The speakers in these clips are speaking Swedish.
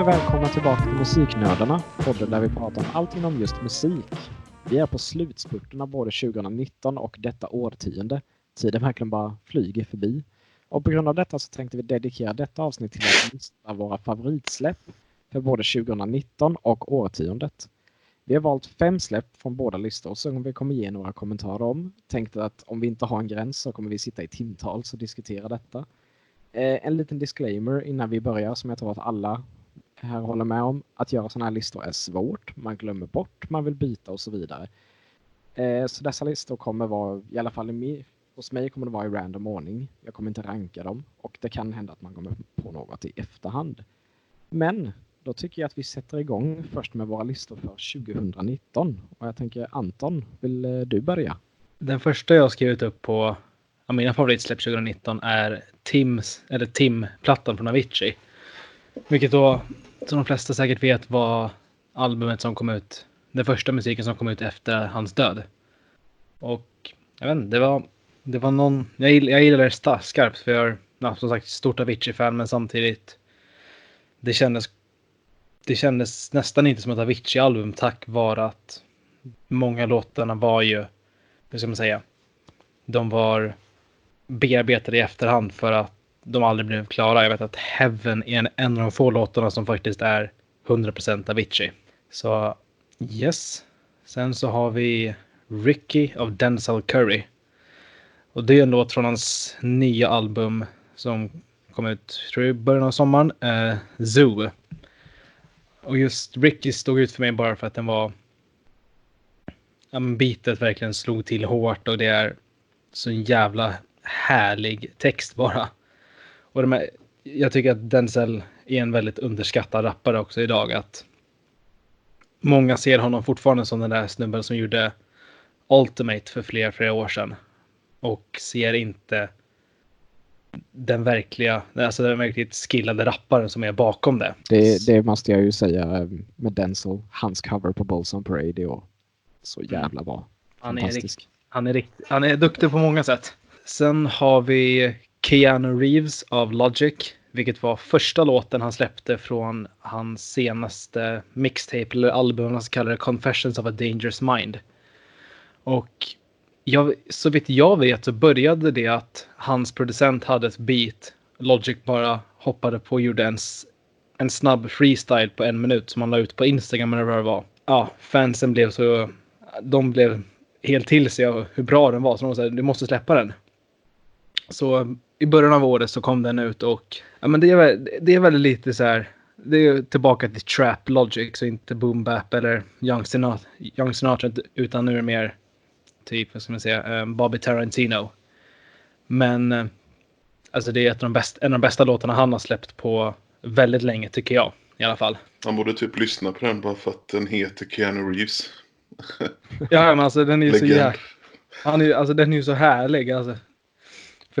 Hej och välkomna tillbaka till Musiknördarna, podden där vi pratar om allt inom just musik. Vi är på slutspurten av både 2019 och detta årtionde. Tiden verkligen bara flyger förbi. Och på grund av detta så tänkte vi dedikera detta avsnitt till att lista våra favoritsläpp för både 2019 och årtiondet. Vi har valt fem släpp från båda listor som vi kommer ge några kommentarer om. Tänkte att om vi inte har en gräns så kommer vi sitta i timtals och diskutera detta. Eh, en liten disclaimer innan vi börjar som jag tror att alla här håller med om. Att göra sådana här listor är svårt. Man glömmer bort, man vill byta och så vidare. Eh, så dessa listor kommer vara, i alla fall i mig, hos mig kommer det vara i random ordning. Jag kommer inte ranka dem och det kan hända att man kommer på något i efterhand. Men då tycker jag att vi sätter igång först med våra listor för 2019. Och jag tänker Anton, vill eh, du börja? Den första jag skrivit upp på av mina favoritsläpp 2019 är Tims, eller Tim-plattan från Avicii. Vilket då, som de flesta säkert vet, var albumet som kom ut, den första musiken som kom ut efter hans död. Och jag vet inte, det var, det var någon, jag, gillar, jag gillar det skarpt för jag är ja, som sagt stort Avicii-fan men samtidigt det kändes det kändes nästan inte som ett Avicii-album tack vare att många låtarna var ju, hur ska man säga, de var bearbetade i efterhand för att de aldrig blev klara. Jag vet att Heaven är en, en av de få låtarna som faktiskt är 100% Avicii. Så yes. Sen så har vi Ricky av Denzel Curry. Och det är en låt från hans nya album som kom ut tror jag, i början av sommaren. Eh, Zoo. Och just Ricky stod ut för mig bara för att den var... Ja, men bitet verkligen slog till hårt och det är så en jävla härlig text bara. Och de här, jag tycker att Denzel är en väldigt underskattad rappare också idag. Att många ser honom fortfarande som den där snubben som gjorde Ultimate för flera, flera år sedan. Och ser inte den verkliga, alltså den verkligt skillade rapparen som är bakom det. det. Det måste jag ju säga eh, med Denzel, hans cover på Balls on Parade år. Så mm. jävla bra. Han är, rikt, han, är rikt, han är duktig på många sätt. Sen har vi Keanu Reeves av Logic, vilket var första låten han släppte från hans senaste mixtape eller album, han kallar det Confessions of a Dangerous Mind. Och jag, så vitt jag vet så började det att hans producent hade ett beat. Logic bara hoppade på och gjorde en, en snabb freestyle på en minut som han la ut på Instagram eller vad det var. Ja, fansen blev så... De blev helt till sig av hur bra den var. Så de sa du måste släppa den. Så i början av året så kom den ut och ja, men det, är, det är väldigt lite så här. Det är tillbaka till trap logic så inte boom bap eller young Sinatra, young Sinatra utan nu är det mer typ, vad ska man säga, um, Bobby Tarantino. Men uh, alltså det är ett av de bästa, en av de bästa låtarna han har släppt på väldigt länge tycker jag i alla fall. Han borde typ lyssna på den bara för att den heter Keanu Reeves. ja men alltså den är ju så jäkla... Han är, alltså den är ju så härlig alltså.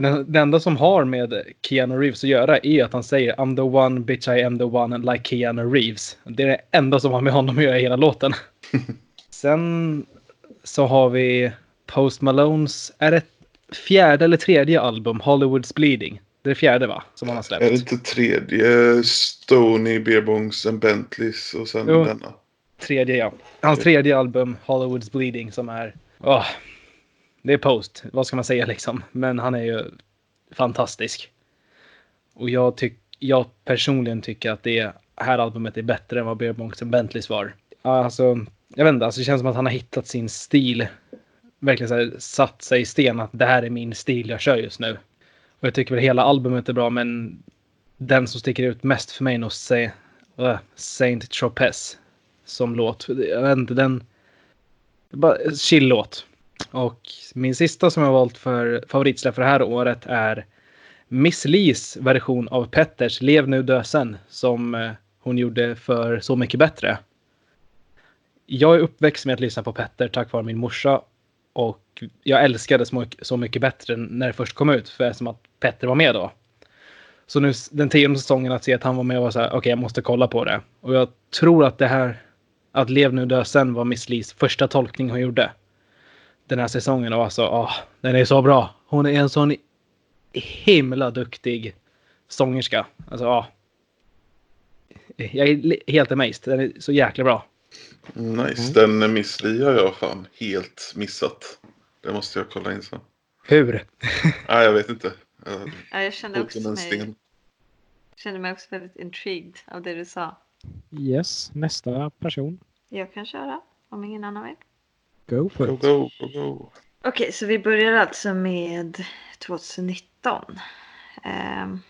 För den, det enda som har med Keanu Reeves att göra är att han säger I'm the one bitch I am the one like Keanu Reeves. Det är det enda som har med honom att göra i hela låten. Sen så har vi Post Malones, är det fjärde eller tredje album, Hollywoods Bleeding? Det är fjärde va? Som han har släppt. Är det inte tredje? Stony, Beerbongs and Bentleys och sen jo, denna? Tredje ja. Hans tredje album, Hollywoods Bleeding, som är... Oh, det är Post, vad ska man säga liksom. Men han är ju fantastisk. Och jag, tyck, jag personligen tycker att det här albumet är bättre än vad Beerbongs and Bentleys var. Alltså, jag vet inte, alltså det känns som att han har hittat sin stil. Verkligen så här, satt sig i sten att det här är min stil jag kör just nu. Och jag tycker väl hela albumet är bra, men den som sticker ut mest för mig är nog äh, Saint Tropez som låt. Jag vet inte, den... Bara chill-låt. Och min sista som jag valt för favoritsläpp för det här året är Miss Lis version av Petters Lev nu dö sen som eh, hon gjorde för Så mycket bättre jag är uppväxt med att lyssna på Petter tack vare min morsa. Och jag älskade Så mycket bättre när det först kom ut, för som att Petter var med då. Så nu den tionde säsongen att se att han var med och var så här, okej okay, jag måste kolla på det. Och jag tror att det här, att Lev nu dö sen var Miss Lis första tolkning hon gjorde. Den här säsongen och alltså, åh, den är så bra. Hon är en sån himla duktig sångerska. Alltså, ja. jag är helt amazed. Den är så jäkla bra. Nice. Mm. Den Miss Li har jag fan helt missat. Det måste jag kolla in sen. Hur? Nej, jag vet inte. Jag Ja, jag kände också mig, kände mig också väldigt intrigued av det du sa. Yes, nästa person. Jag kan köra om ingen annan vill. Go for it. go, go, go. Okej, så vi börjar alltså med 2019. Ehm,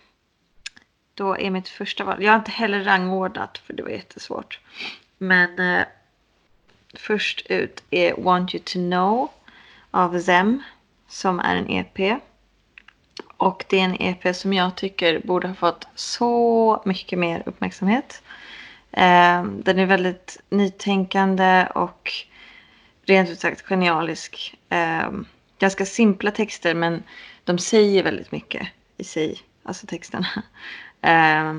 då är mitt första val. Jag har inte heller rangordnat för det var jättesvårt. Men eh, först ut är Want You To Know av Zem som är en EP. Och det är en EP som jag tycker borde ha fått så mycket mer uppmärksamhet. Ehm, den är väldigt nytänkande och rent ut sagt genialisk. Eh, ganska simpla texter men de säger väldigt mycket i sig, alltså texterna. Eh,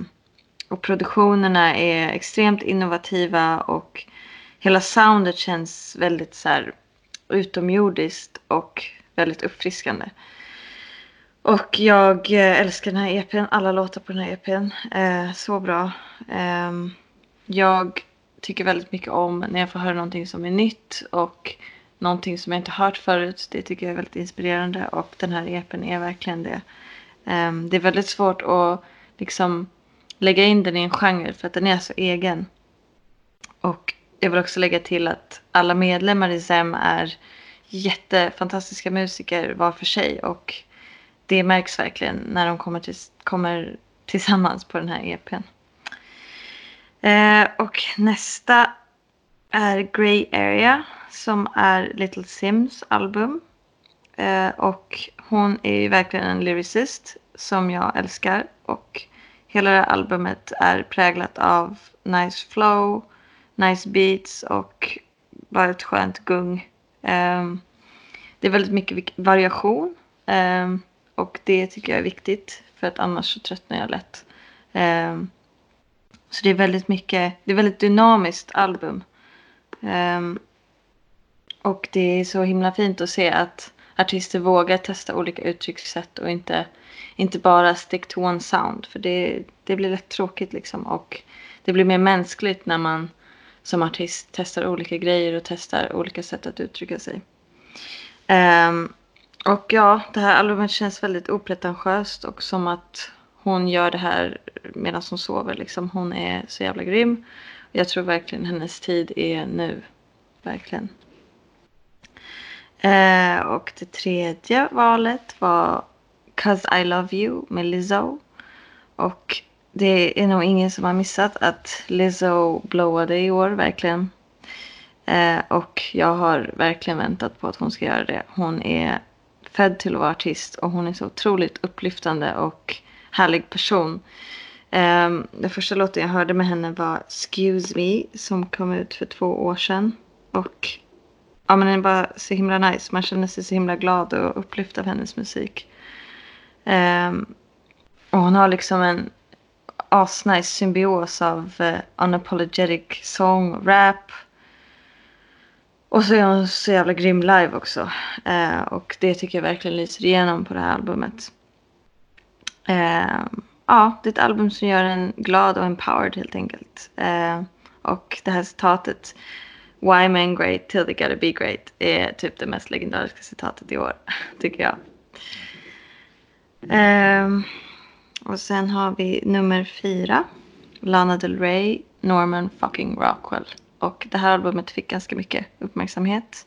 och produktionerna är extremt innovativa och hela soundet känns väldigt så här utomjordiskt och väldigt uppfriskande. Och jag eh, älskar den här EPn, alla låtar på den här EPn. Eh, så bra. Eh, jag tycker väldigt mycket om när jag får höra någonting som är nytt och någonting som jag inte hört förut. Det tycker jag är väldigt inspirerande och den här EPn är verkligen det. Ehm, det är väldigt svårt att liksom lägga in den i en genre för att den är så egen. Och jag vill också lägga till att alla medlemmar i ZEM är jättefantastiska musiker var för sig och det märks verkligen när de kommer, till, kommer tillsammans på den här EPn. Eh, och nästa är Grey Area som är Little Sims album. Eh, och hon är ju verkligen en lyricist som jag älskar. Och hela det här albumet är präglat av nice flow, nice beats och bara ett skönt gung. Eh, det är väldigt mycket variation. Ehm, och det tycker jag är viktigt för att annars så tröttnar jag lätt. Ehm, så det är väldigt mycket, det är väldigt dynamiskt album. Um, och det är så himla fint att se att artister vågar testa olika uttryckssätt och inte, inte bara stick to one sound. För det, det blir lätt tråkigt liksom. Och det blir mer mänskligt när man som artist testar olika grejer och testar olika sätt att uttrycka sig. Um, och ja, det här albumet känns väldigt opretentiöst och som att hon gör det här medan hon sover. Liksom. Hon är så jävla grym. Jag tror verkligen hennes tid är nu. Verkligen. Eh, och det tredje valet var Cause I Love You med Lizzo. Och det är nog ingen som har missat att Lizzo blowade i år, verkligen. Eh, och jag har verkligen väntat på att hon ska göra det. Hon är född till att vara artist och hon är så otroligt upplyftande och härlig person. Um, den första låten jag hörde med henne var Excuse Me som kom ut för två år sedan. Och ja, men den är bara så himla nice. Man känner sig så himla glad och upplyft av hennes musik. Um, och hon har liksom en asnice symbios av uh, unapologetic sång, rap. Och så är hon så jävla grym live också. Uh, och det tycker jag verkligen lyser igenom på det här albumet. Eh, ja, det är ett album som gör en glad och empowered helt enkelt. Eh, och det här citatet Why men great till they gotta be great är typ det mest legendariska citatet i år, tycker jag. Ehm, och sen har vi nummer fyra. Lana Del Rey, Norman fucking Rockwell. Och det här albumet fick ganska mycket uppmärksamhet.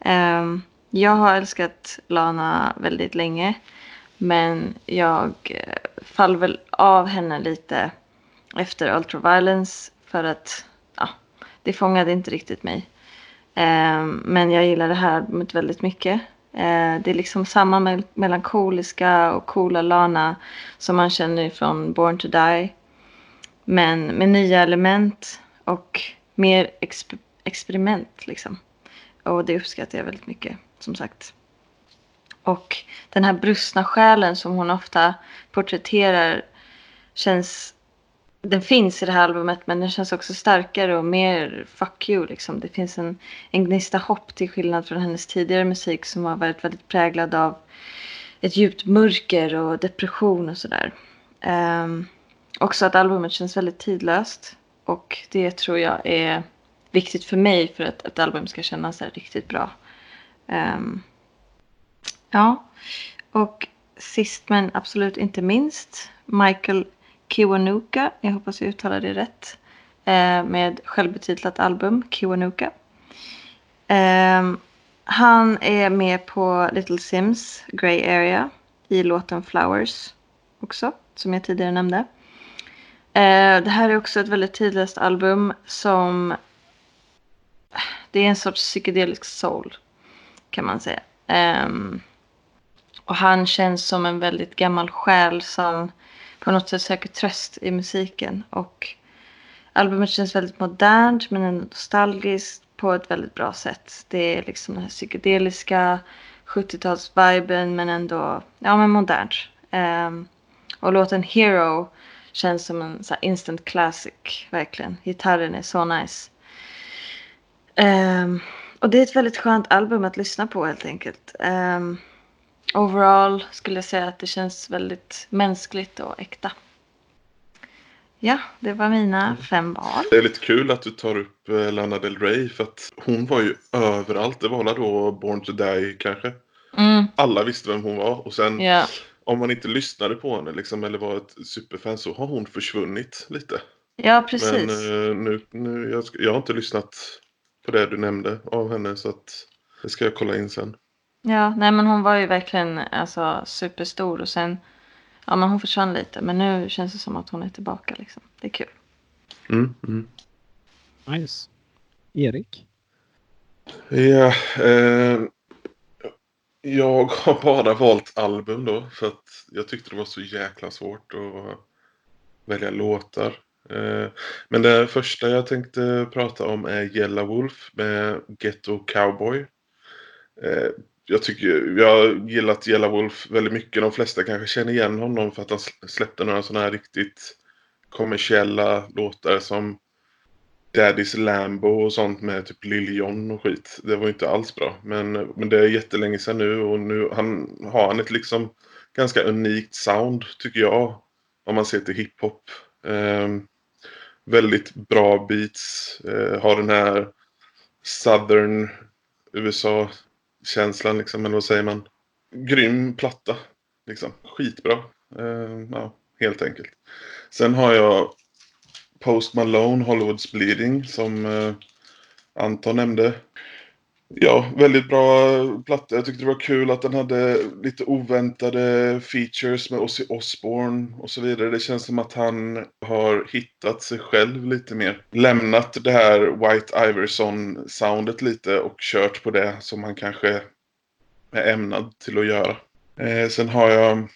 Ehm, jag har älskat Lana väldigt länge. Men jag eh, faller väl av henne lite efter Ultraviolence. För att ja, det fångade inte riktigt mig. Eh, men jag gillar det här albumet väldigt mycket. Eh, det är liksom samma mel- melankoliska och coola Lana som man känner från Born to Die. Men med nya element och mer exp experiment liksom. Och det uppskattar jag väldigt mycket, som sagt. Och den här brustna själen som hon ofta porträtterar känns... Den finns i det här albumet men den känns också starkare och mer fuck you liksom. Det finns en, en gnista hopp till skillnad från hennes tidigare musik som har varit väldigt präglad av ett djupt mörker och depression och sådär. Um, också att albumet känns väldigt tidlöst. Och det tror jag är viktigt för mig för att ett album ska kännas här riktigt bra. Um, ja, och sist men absolut inte minst Michael Kiwanuka, jag hoppas jag uttalar det rätt, eh, med självbetitlat album Kiwanuka. Ehm, han är med på Little Sims Grey Area i låten Flowers också, som jag tidigare nämnde. Eh, det här är också ett väldigt tidlöst album som det är en sorts psykedelisk soul kan man säga. Um, och han känns som en väldigt gammal själ som på något sätt söker tröst i musiken. Och albumet känns väldigt modernt men ändå nostalgiskt på ett väldigt bra sätt. Det är liksom den här psykedeliska 70-talsviben men ändå ja, men modernt. Um, och låten Hero känns som en så instant classic verkligen. Gitarren är så nice. Um, och det är ett väldigt skönt album att lyssna på helt enkelt. Um, overall skulle jag säga att det känns väldigt mänskligt och äkta. Ja, det var mina mm. fem val. Det är lite kul att du tar upp eh, Lana Del Rey för att hon var ju överallt. Det var väl då Born to Die kanske. Mm. Alla visste vem hon var och sen yeah. om man inte lyssnade på henne liksom, eller var ett superfan så har hon försvunnit lite. Ja, precis. Men uh, nu, nu jag, jag har inte lyssnat på det du nämnde av henne så att det ska jag kolla in sen. Ja, nej men hon var ju verkligen alltså, superstor och sen ja men hon försvann lite men nu känns det som att hon är tillbaka liksom. Det är kul. Mm, mm. Nice. Erik? Ja, eh, jag har bara valt album då för att jag tyckte det var så jäkla svårt att välja låtar. Eh, men det första jag tänkte prata om är Yellow Wolf med Ghetto Cowboy. Eh, jag tycker, jag har gillat Jella Wolf väldigt mycket. De flesta kanske känner igen honom för att han släppte några sådana här riktigt kommersiella låtar som Daddy's Lambo och sånt med typ Lil Jon och skit. Det var inte alls bra. Men, men det är jättelänge sedan nu och nu han, har han ett liksom ganska unikt sound tycker jag. Om man ser till hiphop. Eh, väldigt bra beats. Eh, har den här Southern USA. Känslan liksom, eller vad säger man? Grym platta. Liksom. Skitbra. Uh, ja, helt enkelt. Sen har jag Post Malone, Hollywoods Bleeding, som eh, Anton nämnde. Ja, väldigt bra platta. Jag tyckte det var kul att den hade lite oväntade features med Ozzy Osbourne och så vidare. Det känns som att han har hittat sig själv lite mer. Lämnat det här White Iverson-soundet lite och kört på det som han kanske är ämnad till att göra. Eh, sen har jag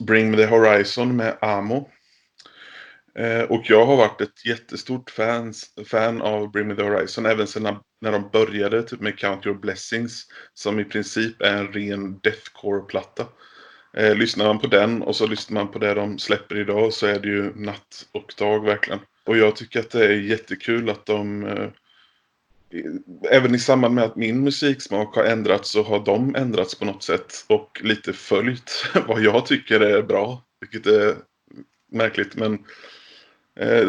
Bring Me The Horizon med Amo. Eh, och jag har varit ett jättestort fans, fan av Bring Me The Horizon även sedan när de började typ med Count Your Blessings som i princip är en ren deathcore-platta. Eh, lyssnar man på den och så lyssnar man på det de släpper idag så är det ju natt och dag verkligen. Och jag tycker att det är jättekul att de eh, Även i samband med att min musiksmak har ändrats så har de ändrats på något sätt och lite följt vad jag tycker är bra. Vilket är märkligt men eh,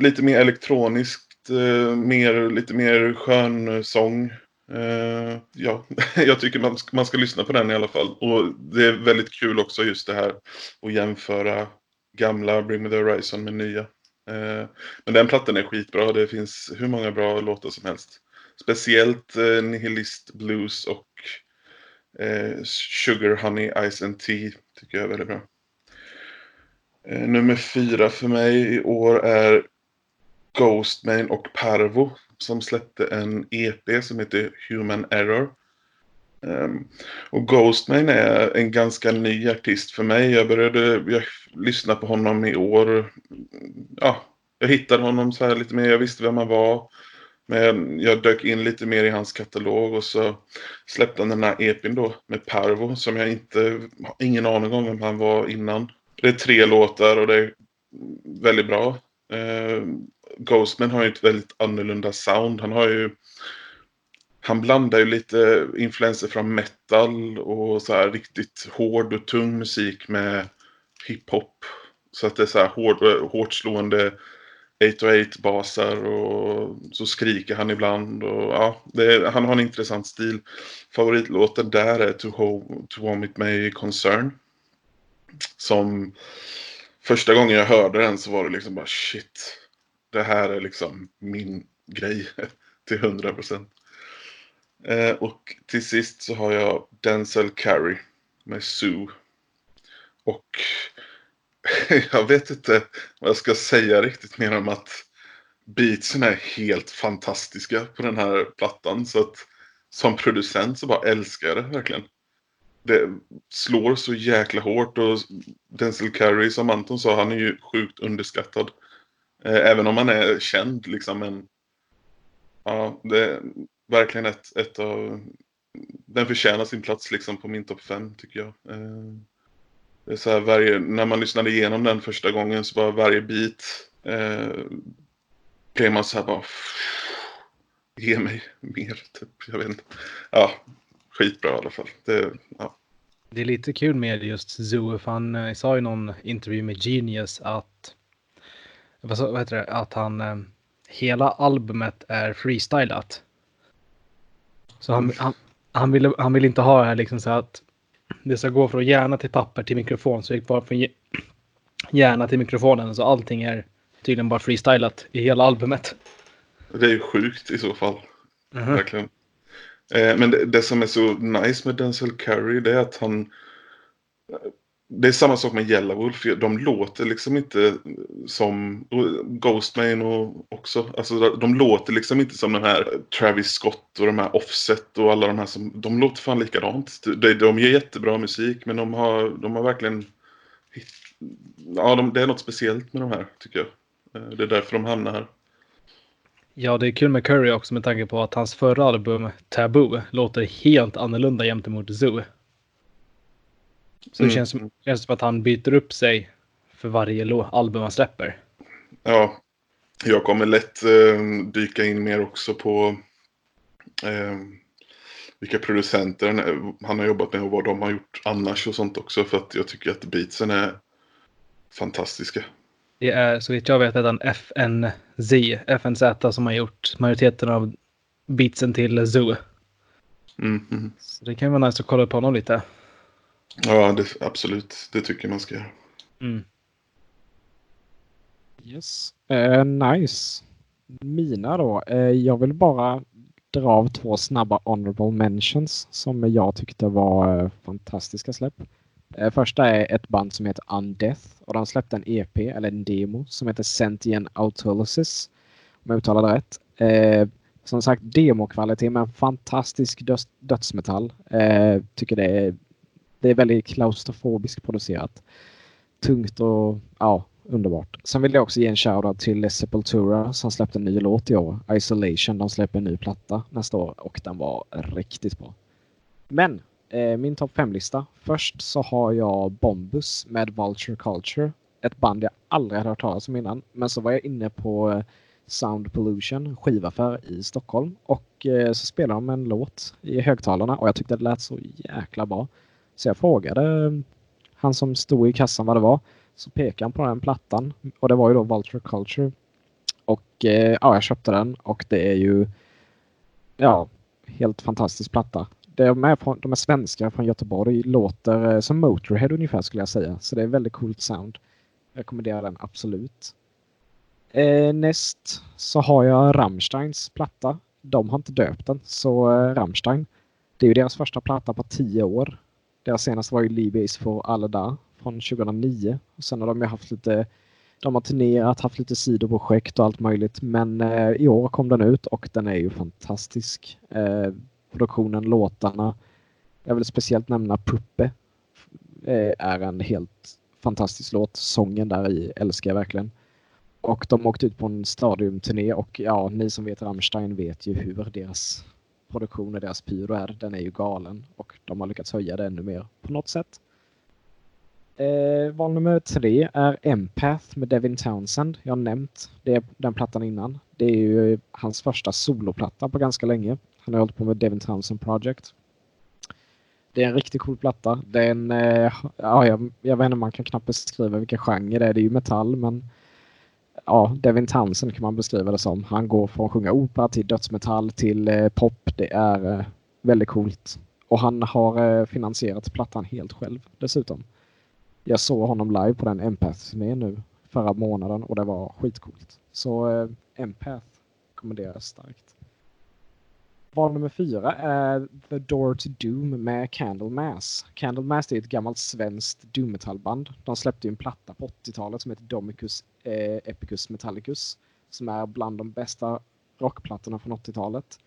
lite mer elektroniskt, eh, mer, lite mer skön sång. Eh, ja, jag tycker man, man ska lyssna på den i alla fall. Och det är väldigt kul också just det här att jämföra gamla Bring Me The Horizon med nya. Eh, men den plattan är skitbra. Det finns hur många bra låtar som helst. Speciellt eh, Nihilist Blues och eh, Sugar Honey Ice and Tea tycker jag är väldigt bra. Eh, nummer fyra för mig i år är Ghostman och Parvo som släppte en EP som heter Human Error. Um, och Ghostman är en ganska ny artist för mig. Jag började jag lyssna på honom i år. Ja, jag hittade honom så här lite mer. Jag visste vem han var. Men jag dök in lite mer i hans katalog och så släppte han den här EPn då med Parvo som jag inte har ingen aning om vem han var innan. Det är tre låtar och det är väldigt bra. Eh, Ghostman har ju ett väldigt annorlunda sound. Han har ju han blandar ju lite influenser från metal och så här riktigt hård och tung musik med hiphop Så att det är så här hård, hårt slående 808 basar och så skriker han ibland. Och, ja, är, han har en intressant stil. Favoritlåten där är To, Ho, to Whom It May Concern. Som första gången jag hörde den så var det liksom bara shit. Det här är liksom min grej till 100 procent. Eh, och till sist så har jag Denzel Carey med Sue. Och jag vet inte vad jag ska säga riktigt mer om att beatsen är helt fantastiska på den här plattan. Så att som producent så bara älskar jag det verkligen. Det slår så jäkla hårt och Denzel Curry som Anton sa, han är ju sjukt underskattad. Eh, även om han är känd liksom. Men, ja, det är verkligen ett, ett av... Den förtjänar sin plats liksom på min topp 5 tycker jag. Eh, det är så här, varje, när man lyssnade igenom den första gången så var varje bit eh, blev man så här bara ge mig mer. Typ. Jag vet inte. Ja, skitbra i alla fall. Det, ja. det är lite kul med just Zoo, för han eh, sa i någon intervju med Genius att vad, heter det, att han eh, hela albumet är freestylat. Så han, han, han, vill, han vill inte ha det här liksom så att det ska gå från hjärna till papper till mikrofon. Så det gick bara från hjärna till mikrofonen. Så allting är tydligen bara freestylat i hela albumet. Det är ju sjukt i så fall. Mm -hmm. Verkligen. Eh, men det, det, som är så nice med Denzel Curry det är att han det är samma sak med Yellowwolf. De låter liksom inte som Ghostman och också. Alltså de låter liksom inte som den här Travis Scott och de här Offset och alla de här som. De låter fan likadant. De, de gör jättebra musik men de har, de har verkligen. Ja, de, det är något speciellt med de här tycker jag. Eh, det är därför de hamnar här. Ja, det är kul med Curry också med tanke på att hans förra album Taboo låter helt annorlunda gentemot Zoo. Så det känns, som, känns som att han byter upp sig för varje album han släpper. Ja, jag kommer lätt eh, dyka in mer också på eh, vilka producenter han har jobbat med och vad de har gjort annars och sånt också. För att jag tycker att beatsen är fantastiska. Det är så vitt jag vet en FNZ, FNZ som har gjort majoriteten av beatsen till Zoo. Mm, mm. Så det kan vara nice att kolla på honom lite. Ja, det, absolut. Det tycker man ska göra. Mm. Yes. Uh, nice. Mina då. Uh, jag vill bara dra av två snabba honorable mentions som jag tyckte var uh, fantastiska släpp. Eh, första är ett band som heter Undeath och de släppte en EP eller en demo som heter Sentient Autolysis. Om jag uttalar det rätt. Eh, som sagt demokvalitet med en fantastisk dödsmetall. Eh, tycker det är det är väldigt klaustrofobiskt producerat. Tungt och ja, underbart. Sen vill jag också ge en shoutout till Sepultura som släppte en ny låt i år. Isolation. De släpper en ny platta nästa år och den var riktigt bra. Men Eh, min topp 5-lista. Först så har jag Bombus med Vulture Culture. Ett band jag aldrig hade hört talas om innan. Men så var jag inne på eh, Sound Pollution skivaffär i Stockholm och eh, så spelade de en låt i högtalarna och jag tyckte det lät så jäkla bra. Så jag frågade mm, han som stod i kassan vad det var. Så pekade han på den plattan och det var ju då Vulture Culture. Och eh, ja, jag köpte den och det är ju ja, helt fantastisk platta. De är, från, de är svenska från Göteborg, låter eh, som Motorhead ungefär skulle jag säga. Så det är väldigt coolt sound. Jag rekommenderar den absolut. Eh, näst så har jag Rammsteins platta. De har inte döpt den, så eh, Rammstein. Det är ju deras första platta på tio år. Deras senaste var ju Libase for Alada från 2009. Och sen har de ju haft lite de har turnerat, haft lite sidoprojekt och allt möjligt. Men eh, i år kom den ut och den är ju fantastisk. Eh, produktionen, låtarna. Jag vill speciellt nämna Puppe. Eh, är en helt fantastisk låt. Sången där i älskar jag verkligen. Och de åkte ut på en stadiumturné och ja, ni som vet Rammstein vet ju hur deras produktion och deras pyro är, den är ju galen och de har lyckats höja det ännu mer på något sätt. Eh, val nummer tre är Empath med Devin Townsend. Jag har nämnt det, den plattan innan. Det är ju hans första soloplatta på ganska länge. Han har hållit på med Devin Townsend Project. Det är en riktigt cool platta. Det är en, eh, ja, jag, jag vet inte, man kan knappt beskriva vilken genre det är. Det är ju metall, men ja, Devin Townsend kan man beskriva det som. Han går från att sjunga opera till dödsmetall till eh, pop. Det är eh, väldigt coolt. Och han har eh, finansierat plattan helt själv dessutom. Jag såg honom live på den Empath-turnén nu förra månaden och det var skitcoolt. Så eh, Empath jag starkt. Val nummer fyra är The Door to Doom med Candlemass. Candlemass är ett gammalt svenskt doom-metallband. De släppte ju en platta på 80-talet som heter Domicus eh, Epicus Metallicus. Som är bland de bästa rockplattorna från 80-talet.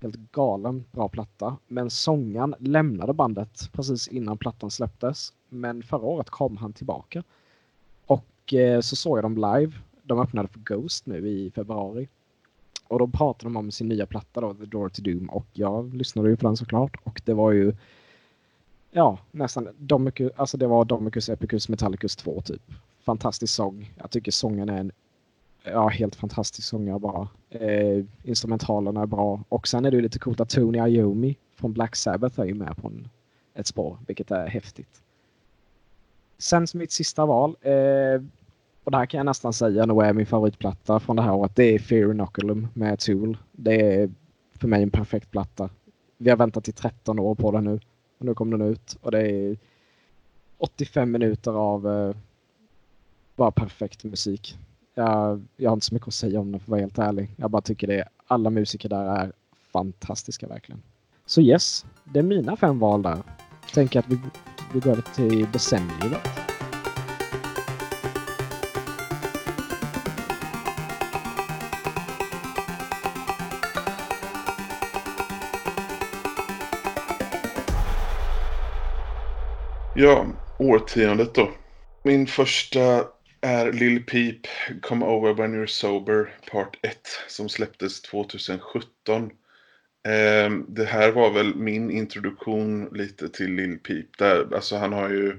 Helt galen bra platta. Men sångaren lämnade bandet precis innan plattan släpptes. Men förra året kom han tillbaka. Och eh, så såg jag dem live. De öppnade för Ghost nu i februari. Och då pratade de om sin nya platta då, The Door to Doom. Och jag lyssnade ju på den såklart. Och det var ju ja, nästan Domicus, alltså det var Domicus Epicus Metallicus 2 typ. Fantastisk sång. Jag tycker sången är en ja, helt fantastisk sångare bara. Eh, instrumentalerna är bra. Och sen är det ju lite coolt att Tony Iommi från Black Sabbath är ju med på en, ett spår, vilket är häftigt. Sen som mitt sista val, eh, och det här kan jag nästan säga nu, är min favoritplatta från det här året, det är Fear Inoculum med Tool. Det är för mig en perfekt platta. Vi har väntat i 13 år på den nu och nu kom den ut och det är 85 minuter av eh, bara perfekt musik. Jag, jag har inte så mycket att säga om den för att vara helt ärlig. Jag bara tycker det. Alla musiker där är fantastiska verkligen. Så yes, det är mina fem val där. Tänker att vi, vi går till decenniet. Ja, årtiondet då. Min första är Lil Peep Come Over When You're Sober Part 1 som släpptes 2017. Ehm, det här var väl min introduktion lite till Lil Peep. Där, alltså han har ju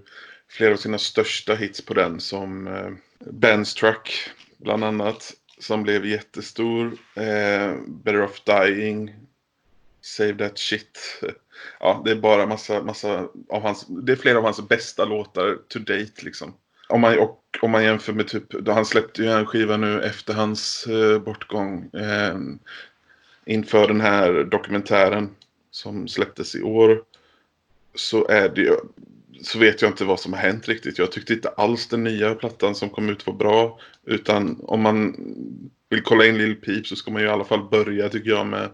flera av sina största hits på den som eh, Ben's Truck bland annat som blev jättestor. Ehm, Better Off Dying. Save That Shit. Ja, det är bara massa, massa av hans, det är flera av hans bästa låtar to date liksom. Om man, och om man jämför med typ, då han släppte ju en skiva nu efter hans eh, bortgång. Eh, inför den här dokumentären som släpptes i år. Så är det ju, så vet jag inte vad som har hänt riktigt. Jag tyckte inte alls den nya plattan som kom ut var bra. Utan om man vill kolla in Lil Peep så ska man ju i alla fall börja tycker jag med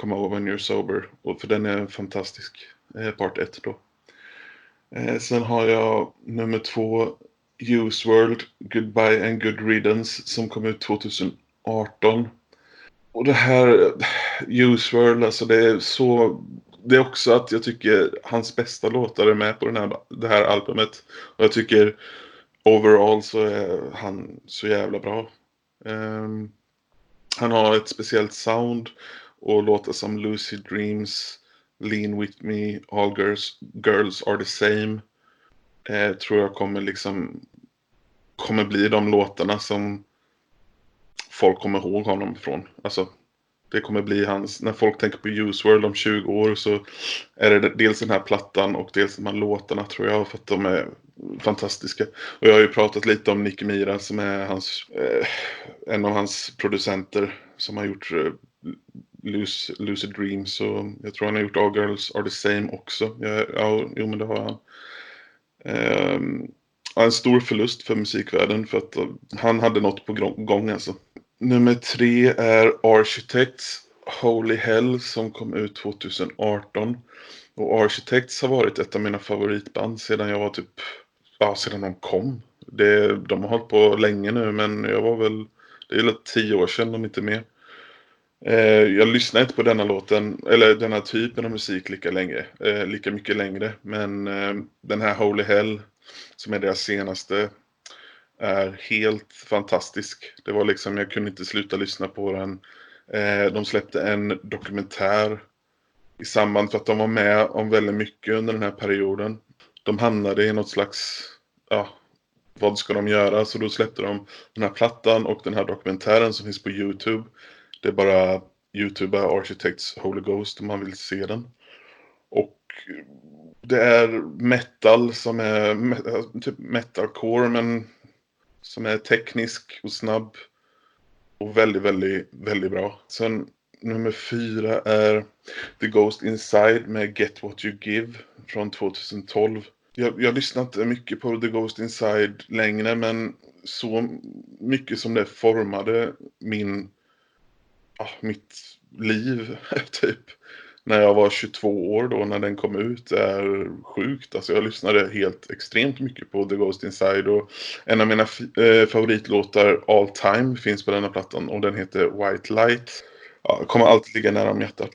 Come Over When You're Sober. Och för den är fantastisk. Eh, part 1 då. Eh, sen har jag nummer två Use World Goodbye and Good Riddance som kom ut 2018. Och det här Use World, alltså det är så... Det är också att jag tycker hans bästa låtar är med på den här, det här albumet. Och jag tycker overall så är han så jävla bra. Um, han har ett speciellt sound och låtar som Lucid Dreams, Lean With Me, All Girls, girls Are The Same. Eh, tror jag kommer liksom kommer bli de låtarna som folk kommer ihåg honom ifrån. Alltså, det kommer bli hans, när folk tänker på Use World om 20 år så är det dels den här plattan och dels de här låtarna tror jag för att de är fantastiska. Och jag har ju pratat lite om Nicky Mira som är hans, eh, en av hans producenter som har gjort eh, Lucid Dreams och jag tror han har gjort All Girls Are The Same också. Ja, ja jo men det har han. Um, en stor förlust för musikvärlden för att eh, han hade något på gång alltså. Nummer tre är Architects Holy Hell som kom ut 2018. Och Architects har varit ett av mina favoritband sedan jag var typ, ja sedan de kom. Det, de har hållit på länge nu men jag var väl, det är väl tio år sedan om inte mer. Eh, jag lyssnar inte på denna låten, eller denna typen av musik lika länge, eh, lika mycket längre. Men eh, den här Holy Hell, som är deras senaste, är helt fantastisk. Det var liksom, jag kunde inte sluta lyssna på den. De släppte en dokumentär i samband för att de var med om väldigt mycket under den här perioden. De hamnade i något slags, ja, vad ska de göra? Så då släppte de den här plattan och den här dokumentären som finns på Youtube. Det är bara Youtube Architects Holy Ghost om man vill se den. Och det är metal som är alltså, typ metalcore men som är teknisk och snabb. Och väldigt, väldigt, väldigt bra. Sen nummer fyra är The Ghost Inside med Get What You Give från 2012. Jag, jag lyssnar inte mycket på The Ghost Inside längre men så mycket som det formade min, ah, mitt liv typ när jag var 22 år då när den kom ut är sjukt. Alltså jag lyssnade helt extremt mycket på The Ghost Inside och en av mina eh, favoritlåtar all time finns på denna plattan och den heter White Light. Ja, kommer alltid ligga nära om hjärtat.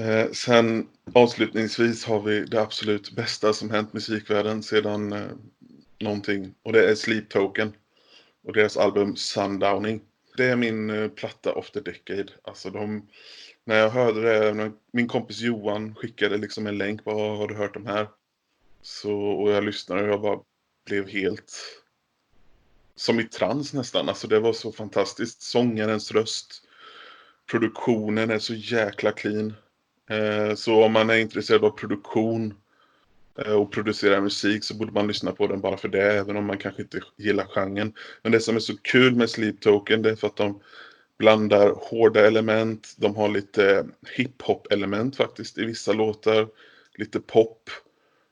Eh, sen avslutningsvis har vi det absolut bästa som hänt musikvärlden sedan eh, någonting och det är Sleep Token och deras album Sundowning. Det är min eh, platta of the decade. Alltså de när jag hörde det, min kompis Johan skickade liksom en länk Bara, har du hört de här? Så, och jag lyssnade och jag bara blev helt som i trans nästan. Alltså det var så fantastiskt. Sångarens röst, produktionen är så jäkla clean. Eh, så om man är intresserad av produktion Eh, och producerar musik så borde man lyssna på den bara för det, även om man kanske inte gillar genren. Men det som är så kul med Sleep Token det är för att de blandar hårda element. De har lite hiphop element faktiskt i vissa låtar. Lite pop.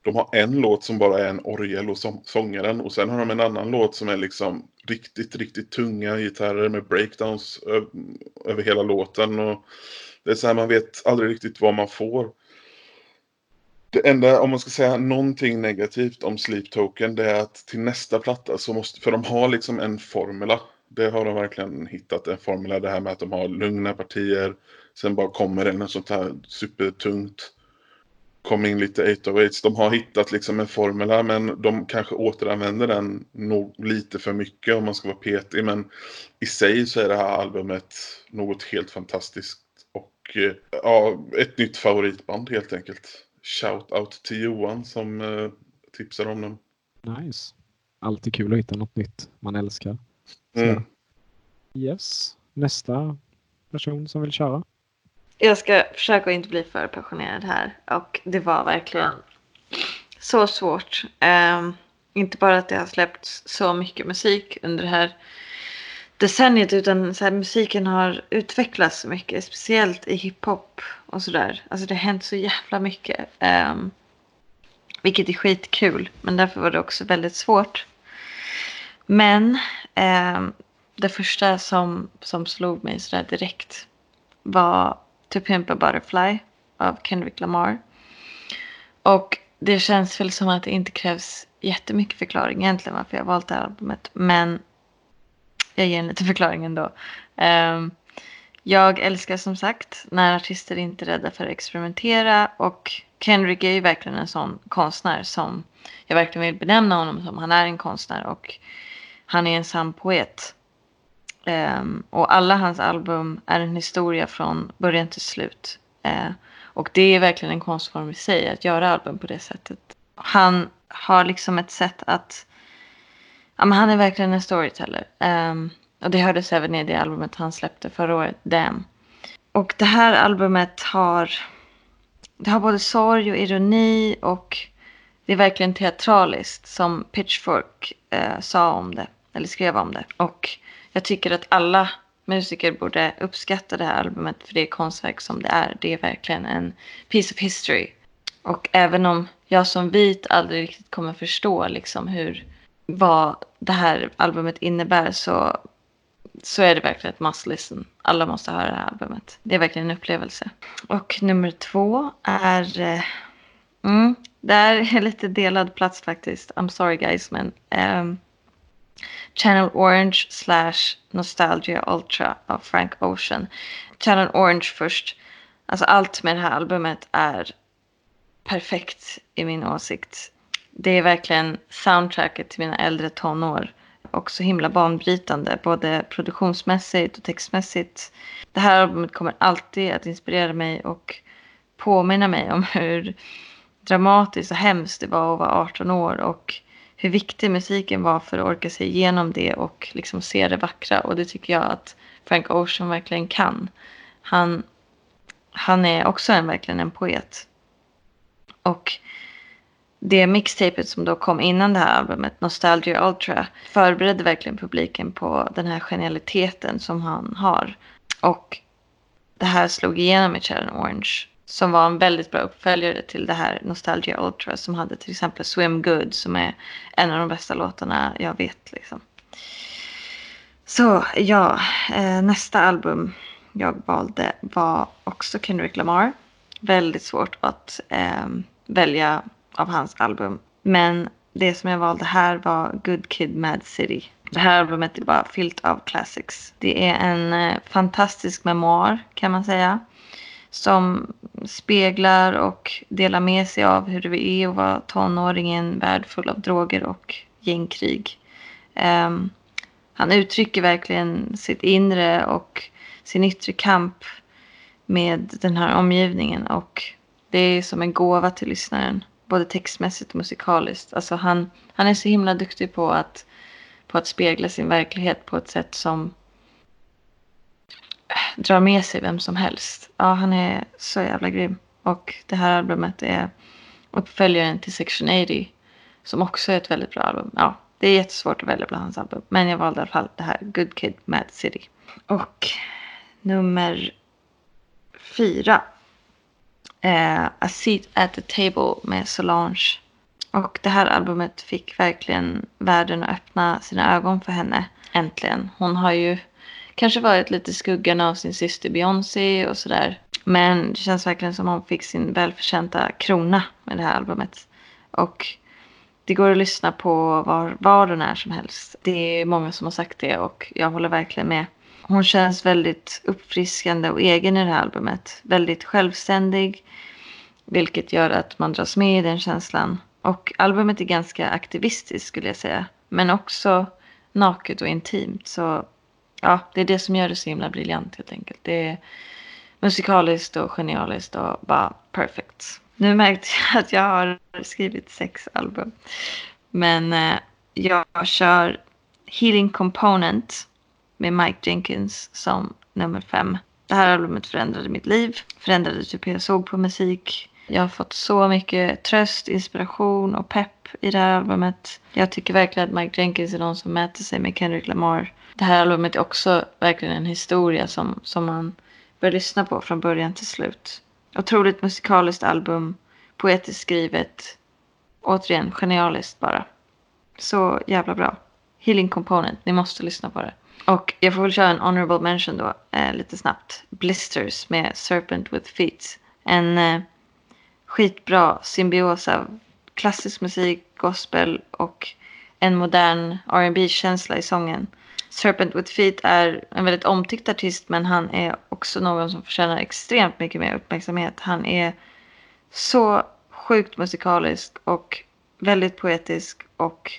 De har en låt som bara är en orgel och sångaren och sen har de en annan låt som är liksom riktigt, riktigt tunga gitarrer med breakdowns över hela låten. Och det är så här man vet aldrig riktigt vad man får. Det enda, om man ska säga någonting negativt om Sleep Token, det är att till nästa platta så måste, för de har liksom en formula det har de verkligen hittat en formula. Det här med att de har lugna partier. Sen bara kommer det något sånt här supertungt. Kom in lite 808s. De har hittat liksom en formula, men de kanske återanvänder den nog lite för mycket om man ska vara petig. Men i sig så är det här albumet något helt fantastiskt. Och eh, ja, ett nytt favoritband helt enkelt. Shout out till Johan som eh, tipsar om dem. Nice. Alltid kul att hitta något nytt man älskar. Mm. Yes. Nästa person som vill köra. Jag ska försöka inte bli för passionerad här. Och det var verkligen så svårt. Um, inte bara att det har släppts så mycket musik under det här decenniet utan så här, musiken har utvecklats så mycket. Speciellt i hiphop och sådär. Alltså det har hänt så jävla mycket. Um, vilket är skitkul. Men därför var det också väldigt svårt. Men um, det första som, som slog mig sådär direkt var To Pimp a Butterfly av Kendrick Lamar. Och det känns väl som att det inte krävs jättemycket förklaring egentligen varför jag valt det här albumet. Men jag ger en liten förklaring ändå. Um, jag älskar som sagt när artister inte är rädda för att experimentera och Kendrick är ju verkligen en sån konstnär som jag verkligen vill benämna honom som. Han är en konstnär och han är en sann poet. Um, och alla hans album är en historia från början till slut. Uh, och det är verkligen en konstform i sig att göra album på det sättet. Han har liksom ett sätt att... Ja, men han är verkligen en storyteller. Um, och det hördes även i det albumet han släppte förra året, Damn. Och det här albumet har... Det har både sorg och ironi och det är verkligen teatraliskt som Pitchfork uh, sa om det eller skrev om det. Och jag tycker att alla musiker borde uppskatta det här albumet för det konstverk som det är. Det är verkligen en piece of history. Och även om jag som vit aldrig riktigt kommer förstå liksom hur, vad det här albumet innebär så, så är det verkligen ett must listen. Alla måste höra det här albumet. Det är verkligen en upplevelse. Och nummer två är... Eh, mm, där är lite delad plats faktiskt. I'm sorry guys men um, Channel Orange slash Nostalgia Ultra av Frank Ocean. Channel Orange först. Alltså allt med det här albumet är perfekt i min åsikt. Det är verkligen soundtracket till mina äldre tonår. Och så himla banbrytande, både produktionsmässigt och textmässigt. Det här albumet kommer alltid att inspirera mig och påminna mig om hur dramatiskt och hemskt det var att vara 18 år och hur viktig musiken var för att orka sig igenom det och liksom se det vackra. Och det tycker jag att Frank Ocean verkligen kan. Han, han är också en, verkligen en poet. Och det mixtapet som då kom innan det här albumet, Nostalgia Ultra, förberedde verkligen publiken på den här genialiteten som han har. Och det här slog igenom i Channel Orange som var en väldigt bra uppföljare till det här Nostalgia Ultra som hade till exempel Swim Good som är en av de bästa låtarna jag vet. Liksom. Så ja, eh, nästa album jag valde var också Kendrick Lamar. Väldigt svårt att eh, välja av hans album. Men det som jag valde här var Good Kid Mad City. Det här albumet är bara fyllt av classics. Det är en eh, fantastisk memoar kan man säga. Som speglar och delar med sig av hur det är att vara tonåring i en värld full av droger och gängkrig. Um, han uttrycker verkligen sitt inre och sin yttre kamp med den här omgivningen. Och det är som en gåva till lyssnaren. Både textmässigt och musikaliskt. Alltså han, han är så himla duktig på att, på att spegla sin verklighet på ett sätt som äh, drar med sig vem som helst. Ja, han är så jävla grym. Och det här albumet är uppföljaren till Section 80. Som också är ett väldigt bra album. Ja, det är jättesvårt att välja bland hans album. Men jag valde i alla fall det här Good Kid Mad City. Och nummer fyra. Eh, A Seat at the Table med Solange. Och det här albumet fick verkligen världen att öppna sina ögon för henne. Äntligen. Hon har ju kanske varit lite i skuggan av sin syster Beyoncé och sådär. Men det känns verkligen som hon fick sin välförtjänta krona med det här albumet. Och det går att lyssna på var, var och när som helst. Det är många som har sagt det och jag håller verkligen med. Hon känns väldigt uppfriskande och egen i det här albumet. Väldigt självständig. Vilket gör att man dras med i den känslan. Och albumet är ganska aktivistiskt skulle jag säga. Men också naket och intimt. Så ja, det är det som gör det så himla briljant helt enkelt. Det är musikaliskt och genialiskt och bara perfect. Nu märkte jag att jag har skrivit sex album. Men eh, jag kör Healing Component med Mike Jenkins som nummer fem. Det här albumet förändrade mitt liv, förändrade typ hur jag såg på musik. Jag har fått så mycket tröst, inspiration och pepp i det här albumet. Jag tycker verkligen att Mike Jenkins är någon som mäter sig med Kendrick Lamar. Det här albumet är också verkligen en historia som, som man bör lyssna på från början till slut. Otroligt musikaliskt album, poetiskt skrivet. Återigen, genialiskt bara. Så jävla bra. Healing Component, ni måste lyssna på det. Och jag får väl köra en honorable mention då, eh, lite snabbt. Blisters med Serpent with Feet. En eh, skitbra symbios av klassisk musik, gospel och en modern rb känsla i sången. Serpent with Feet är en väldigt omtyckt artist men han är också någon som förtjänar extremt mycket mer uppmärksamhet. Han är så sjukt musikalisk och väldigt poetisk och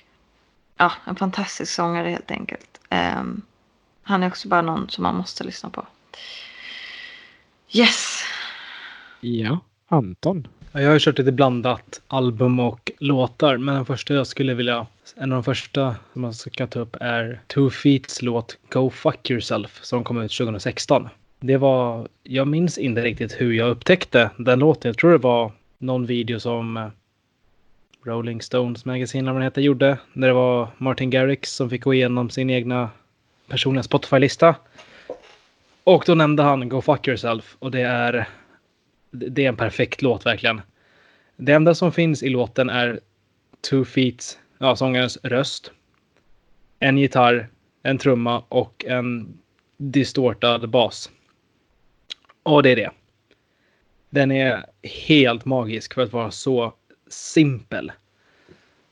ja, en fantastisk sångare helt enkelt. Um, han är också bara någon som man måste lyssna på. Yes! Ja, Anton. Jag har kört lite blandat album och låtar, men den första jag skulle vilja, en av de första som man ska ta upp är Two Feets låt Go Fuck Yourself som kom ut 2016. Det var, jag minns inte riktigt hur jag upptäckte den låten. Jag tror det var någon video som eh, Rolling Stones Magazine, eller vad den heter, gjorde. När det var Martin Garrix som fick gå igenom sin egna personliga Spotify-lista. Och då nämnde han Go Fuck Yourself och det är det är en perfekt låt verkligen. Det enda som finns i låten är Two Feet, ja, sångarens röst. En gitarr, en trumma och en distortad bas. Och det är det. Den är helt magisk för att vara så simpel.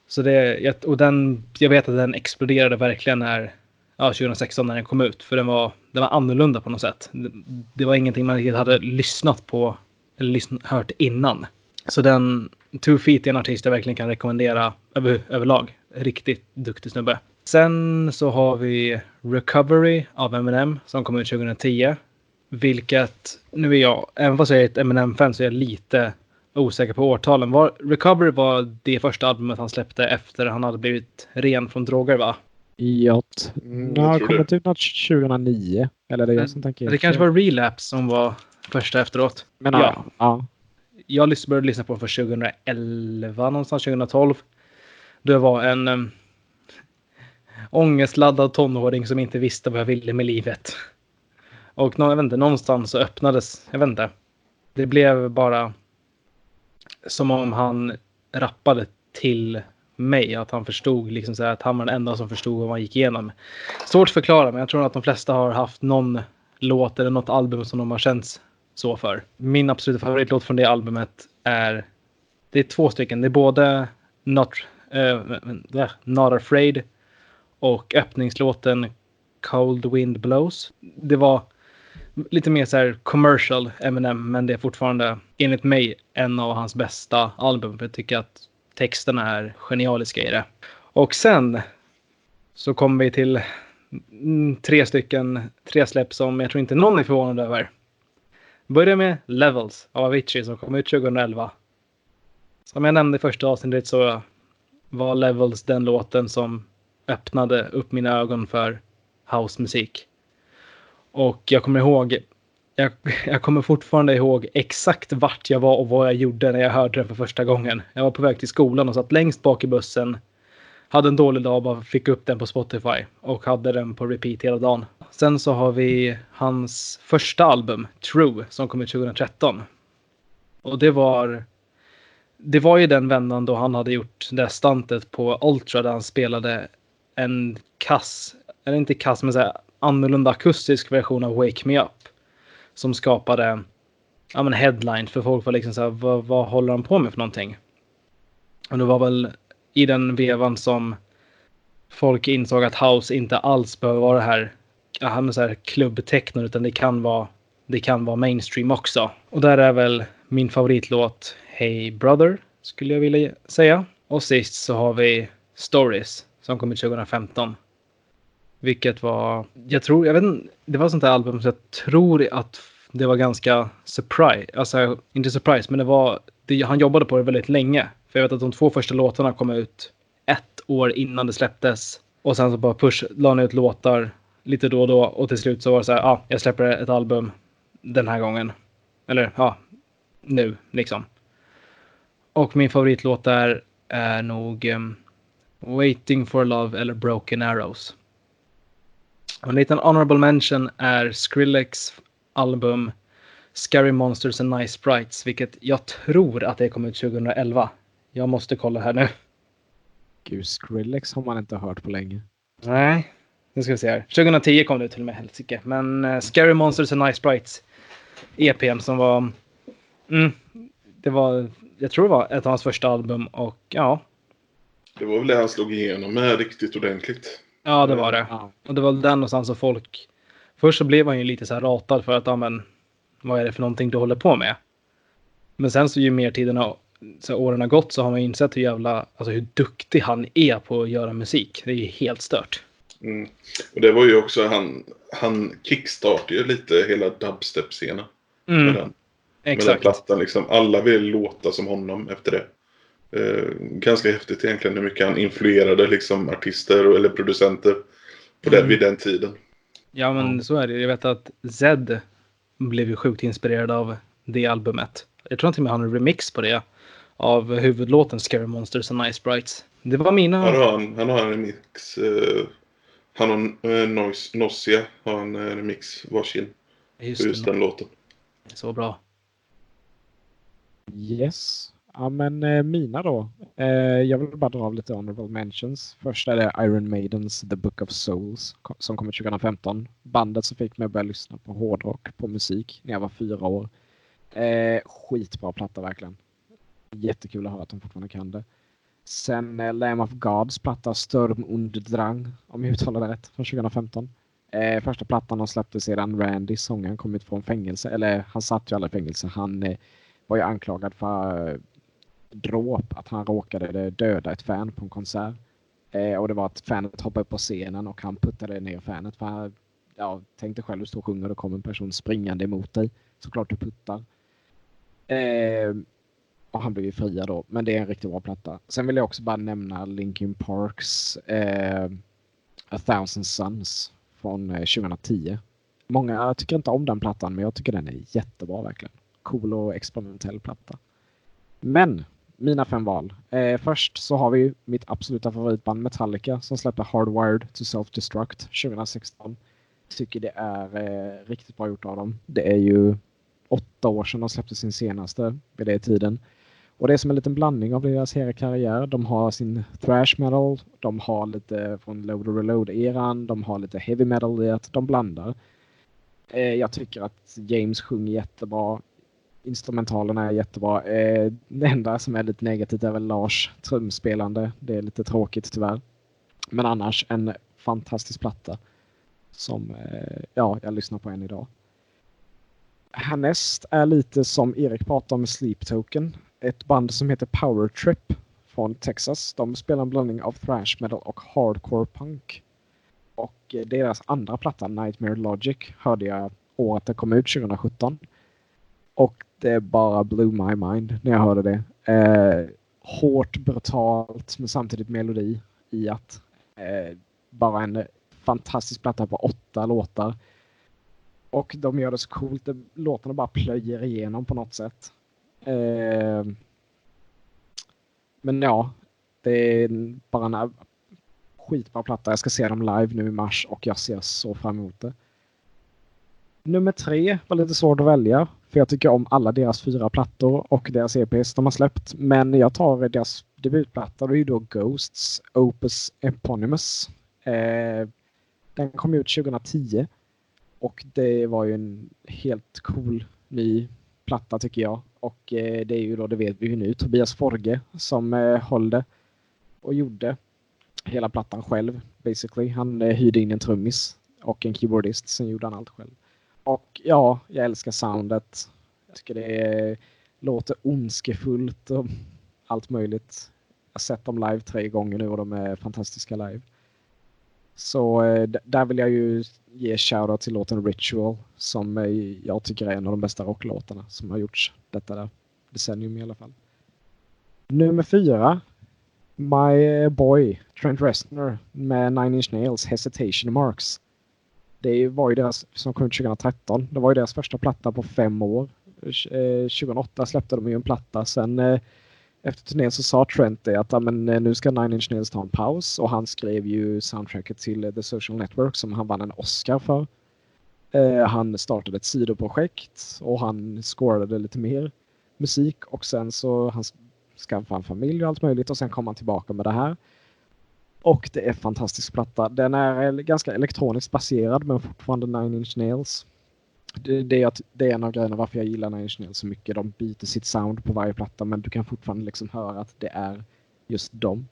Så det, och den, jag vet att den exploderade verkligen när, ja, 2016 när den kom ut. För den var, den var annorlunda på något sätt. Det, det var ingenting man riktigt hade lyssnat på eller lyssn hört innan. Så den Two Feet är en artist jag verkligen kan rekommendera över, överlag. Riktigt duktig snubbe. Sen så har vi Recovery av Eminem som kom ut 2010. Vilket, nu är jag, även fast jag är ett Eminem-fan så är jag lite osäker på årtalen. Var, Recovery var det första albumet han släppte efter han hade blivit ren från droger va? Ja, Mm, har kommit det. ut något 2009. Eller är det jag som tänker Det kanske var Relapse som var första efteråt. Men ja. ja. ja. jag började lyssna på den för 2011, någonstans 2012. Då jag var en um, ångestladdad tonåring som inte visste vad jag ville med livet. Och jag vet inte, någonstans så öppnades, jag vet inte. Det blev bara som om han rappade till mig. Att han förstod liksom så här, att han var den enda som förstod vad man gick igenom. Svårt att förklara, men jag tror att de flesta har haft någon låt eller något album som de har känts så för. Min absoluta favoritlåt från det albumet är det är två stycken. Det är både Not, uh, Not Afraid och öppningslåten Cold Wind Blows. Det var lite mer så här commercial Eminem, men det är fortfarande enligt mig en av hans bästa album. För jag tycker att texterna är genialiska i det. Och sen så kommer vi till mm, tre stycken, tre släpp som jag tror inte någon är förvånad över. Börja med Levels av Avicii som kom ut 2011. Som jag nämnde i första avsnittet så var Levels den låten som öppnade upp mina ögon för housemusik. Och jag kommer ihåg, jag, jag kommer fortfarande ihåg exakt vart jag var och vad jag gjorde när jag hörde den för första gången. Jag var på väg till skolan och satt längst bak i bussen. Hade en dålig dag och bara fick upp den på Spotify och hade den på repeat hela dagen. Sen så har vi hans första album, True, som kom ut 2013. Och det var det var ju den vändan då han hade gjort det stuntet på Ultra där han spelade en kass, eller inte kass, men så här annorlunda akustisk version av Wake Me Up. Som skapade ja, men headlines för folk var liksom så här, vad, vad håller han på med för någonting? Och det var väl i den vevan som folk insåg att house inte alls behöver vara det här, ja, är så här klubbtechno, utan det kan vara det kan vara mainstream också. Och där är väl min favoritlåt Hey Brother, skulle jag vilja säga. Och sist så har vi Stories som kom ut 2015. Vilket var, jag tror, jag vet inte, det var sånt där album så jag tror att det var ganska surprise, alltså inte surprise, men det var, det, han jobbade på det väldigt länge. För jag vet att de två första låtarna kom ut ett år innan det släpptes. Och sen så bara push, la han ut låtar lite då och då och till slut så var det så här, ja, ah, jag släpper ett album den här gången. Eller ja, nu liksom. Och min favoritlåt där är nog um, Waiting for Love eller Broken Arrows. Och en liten honorable mention är Skrillex album Scary Monsters and Nice Sprites, vilket jag tror att det kom ut 2011. Jag måste kolla här nu. Gud, Skrillex har man inte hört på länge. Nej, nu ska vi se här. 2010 kom det till och med helsike. Men uh, Scary Monsters and Nice Sprites EPn som var... Mm, det var... Jag tror det var ett av hans första album och ja. Det var väl det han slog igenom med riktigt ordentligt. Ja, det var det. Ja. Och det var den någonstans som folk... Först så blev han ju lite så här ratad för att, ja men, vad är det för någonting du håller på med? Men sen så ju mer tiden har, så åren har gått så har man insett hur jävla, alltså hur duktig han är på att göra musik. Det är ju helt stört. Mm. Och det var ju också, han, han kickstartade ju lite hela dubstep-scenen. Med, Mm, den, med den exakt. plattan liksom. Alla vill låta som honom efter det. Eh, ganska häftigt egentligen hur mycket han influerade liksom artister och, eller producenter på den, Mm. vid den tiden. Ja, men Ja. så är det. Jag vet att Zed blev ju sjukt inspirerad av det albumet. Jag tror och med han har en remix på det. Av huvudlåten Scary Monsters and Nice Sprites. Det var mina... Han har, en, han har en remix. Eh, han och eh, Nois, Nossia har en eh, remix varsin Just just den låten. Så bra. Yes. Ja, men eh, mina då. Eh, jag vill bara dra av lite honorable mentions. Först är det Iron Maidens The Book of Souls som kom 2015. Bandet som fick mig att börja lyssna på hårdrock, på musik, när jag var fyra år. Eh, skitbra platta verkligen. Jättekul att höra att de fortfarande kan det. Sen eh, Lamb of Gods platta Sturm und Drang, om jag uttalar det rätt, från 2015. Eh, första plattan de släppte sedan Randy, sångaren, kom ut från fängelse. Eller han satt ju aldrig i fängelse. Han eh, var ju anklagad för eh, dråp, att han råkade döda ett fan på en konsert. Eh, och det var att fanet hoppade upp på scenen och han puttade ner fanet. För han, ja, tänkte själv, du står och sjunger och då kommer en person springande emot dig. Såklart du puttar. Eh, och han blev ju fria då, men det är en riktigt bra platta. Sen vill jag också bara nämna Linkin Parks eh, A Thousand Suns från eh, 2010. Många tycker inte om den plattan, men jag tycker den är jättebra verkligen. Cool och experimentell platta. Men mina fem val. Eh, först så har vi mitt absoluta favoritband Metallica som släppte Hardwired to Self-Destruct 2016. Tycker det är eh, riktigt bra gjort av dem. Det är ju åtta år sedan de släppte sin senaste vid den tiden. Och det är som en liten blandning av deras hela karriär. De har sin thrash metal, de har lite från Load och Reload-eran, de har lite heavy metal i att de blandar. Eh, jag tycker att James sjunger jättebra. Instrumentalerna är jättebra. Eh, det enda som är lite negativt är väl Lars trumspelande. Det är lite tråkigt tyvärr. Men annars en fantastisk platta som eh, ja, jag lyssnar på än idag. Härnäst är lite som Erik pratade om Sleep Token. Ett band som heter Power Trip från Texas. De spelar en blandning av thrash metal och hardcore punk. Och eh, deras andra platta, Nightmare Logic, hörde jag året den kom ut, 2017. Och det bara blew my mind när jag hörde det. Eh, hårt, brutalt, men samtidigt melodi i att eh, bara en fantastisk platta på åtta låtar. Och de gör det så coolt. Låtarna bara plöjer igenom på något sätt. Eh, men ja, det är bara en skitbra platta. Jag ska se dem live nu i mars och jag ser så fram emot det. Nummer tre var lite svårt att välja. För jag tycker om alla deras fyra plattor och deras EPs de har släppt. Men jag tar deras debutplatta. Det är ju då Ghosts Opus Eponymous. Eh, den kom ut 2010. Och det var ju en helt cool ny platta tycker jag. Och eh, det är ju då, det vet vi ju nu, Tobias Forge som eh, höll det och gjorde hela plattan själv basically. Han eh, hyrde in en trummis och en keyboardist, sen gjorde han allt själv. Och ja, jag älskar soundet. Jag tycker det är, låter ondskefullt och allt möjligt. Jag har sett dem live tre gånger nu och de är fantastiska live. Så eh, där vill jag ju ge shoutout till låten Ritual som jag tycker är en av de bästa rocklåtarna som har gjorts detta där decennium i alla fall. Nummer fyra. My Boy Trent Reznor med Nine Inch Nails Hesitation Marks. Det var ju deras, som kom ut 2013, det var ju deras första platta på fem år. 2008 eh, släppte de ju en platta. Sen eh, efter turnén så sa Trent det att men, eh, nu ska Nine Inch Nails ta en paus och han skrev ju soundtracket till The Social Network som han vann en Oscar för. Han startade ett sidoprojekt och han scorade lite mer musik och sen så han skaffade en familj och allt möjligt och sen kom han tillbaka med det här. Och det är fantastisk platta. Den är eh, ganska elektroniskt baserad men fortfarande Nine Inch Nails. Det, det, är, det är en av grejerna varför jag gillar Nine Inch Nails så mycket. De byter sitt sound på varje platta men du kan fortfarande liksom höra att det är just dem.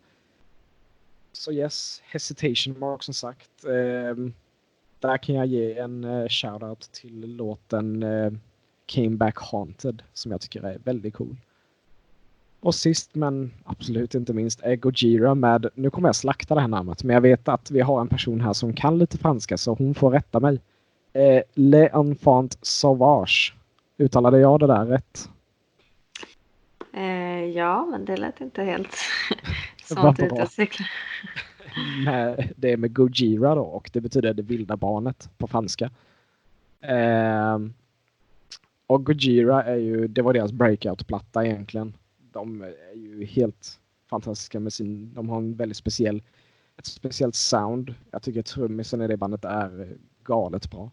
Så yes, Hesitation Mark som sagt. Eh, där kan jag ge en eh, shoutout till låten eh, Came Back Haunted som jag tycker är väldigt cool. Och sist men absolut inte minst är Gojira med, nu kommer jag slakta det här namnet, men jag vet att vi har en person här som kan lite franska så hon får rätta mig. Eh, Le Enfant Sauvage. Uttalade jag det där rätt? Eh, ja, men det lät inte helt sånt ut att cykla. Nej, det är med Gojira då och det betyder det vilda barnet på franska. Eh, och Gojira är ju, det var deras breakout-platta egentligen. De är ju helt fantastiska med sin, de har en väldigt speciell, ett speciellt sound. Jag tycker trummisen i det bandet är galet bra.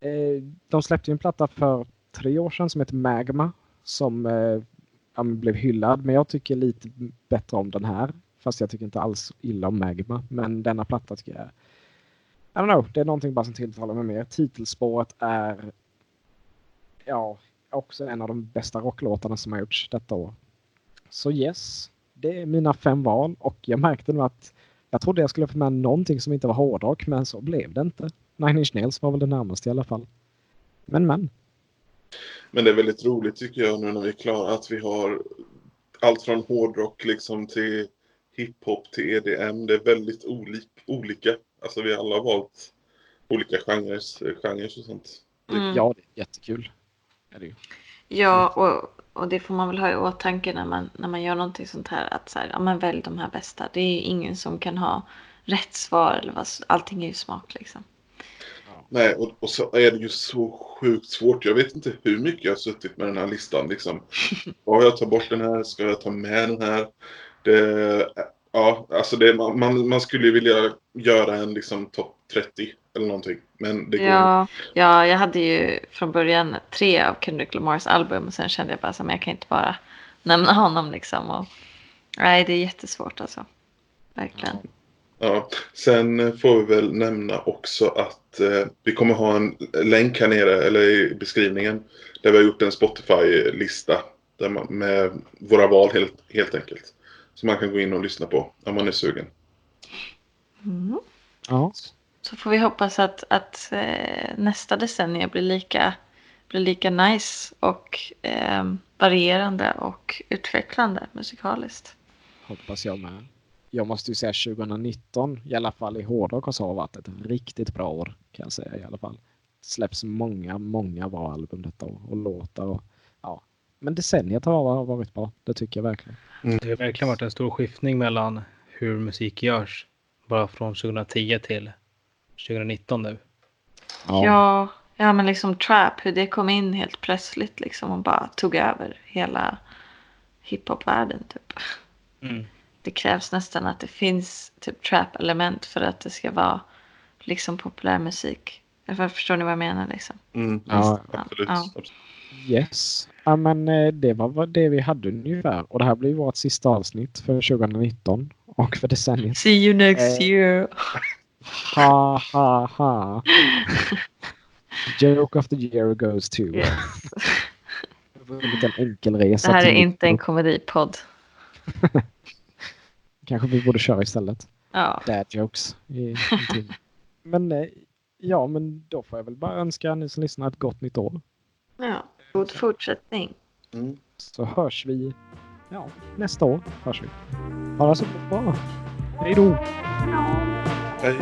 Eh, de släppte en platta för tre år sedan som heter Magma som eh, blev hyllad. Men jag tycker lite bättre om den här. Fast jag tycker inte alls illa om Magma. Men denna platta tycker jag I don't know, det är någonting bara som tilltalar mig mer. Titelspåret är ja, också en av de bästa rocklåtarna som har gjorts detta år. Så yes, det är mina fem val och jag märkte nu att jag trodde jag skulle få med någonting som inte var hårdrock men så blev det inte. Nine Inch Nails var väl det närmaste i alla fall. Men men. Men det är väldigt roligt tycker jag nu när vi är klara att vi har allt från hårdrock liksom till hiphop till EDM. Det är väldigt olik, olika. Alltså vi alla har valt olika genrer, genrer och sånt. Mm. Ja, det är jättekul. Är det ju. Ja, och, och det får man väl ha i åtanke när man, när man gör någonting sånt här. Att så här, ja, men välj de här bästa. Det är ju ingen som kan ha rätt svar. Eller vad, allting är ju smak liksom. Nej, och, och så är det ju så sjukt svårt. Jag vet inte hur mycket jag har suttit med den här listan. Liksom. Ska jag ta bort den här? Ska jag ta med den här? Det, ja, alltså det, man, man, man skulle ju vilja göra en liksom topp 30 eller någonting. Men det går Ja, ja, jag hade ju från början tre av Kendrick Lamars album och sen kände jag bara att jag kan inte bara nämna honom liksom. Och, nej, det är jättesvårt alltså. Verkligen. Ja, sen får vi väl nämna också att eh, vi kommer ha en länk här nere, eller i beskrivningen, där vi har gjort en Spotify-lista man, med våra val helt, helt enkelt. Så man kan gå in och lyssna på om man är sugen. Mm. Ja. Så får vi hoppas att, att eh, nästa decennium blir lika, blir lika nice och eh, varierande och utvecklande musikaliskt. Hoppas jag med. Jag måste ju säga 2019, i alla fall i hårdrock, har varit ett riktigt bra år. Kan jag säga i alla fall. Det släpps många, många bra album detta år och låtar. Och, ja. Men decenniet har varit bra, det tycker jag verkligen. Det har verkligen varit en stor skiftning mellan hur musik görs. Bara från 2010 till 2019 nu. Ja. ja, ja men liksom trap, hur det kom in helt plötsligt liksom och bara tog över hela hiphop-världen typ. Mm. Det krävs nästan att det finns typ trap-element för att det ska vara liksom populärmusik. Förstår ni vad jag menar liksom? Mm, Ja, absolut. ja. Yes. Ja, men eh, det var vad det vi hade ungefär. Och det här blir vårt sista avsnitt för 2019 och för decenniet. See you next Eh. year. Ha, ha, ha. Joke of the year goes to. Yes. En liten enkelresa. Det här är inte en komedipodd. Kanske vi borde köra istället. Ja. Dad jokes. Men eh, ja, men då får jag väl bara önska ni som lyssnar ett gott nytt år. ja. God fortsättning. Mm. Så hörs vi ja, nästa år. Hörs vi. Ha det så bra. Hej då! Hej.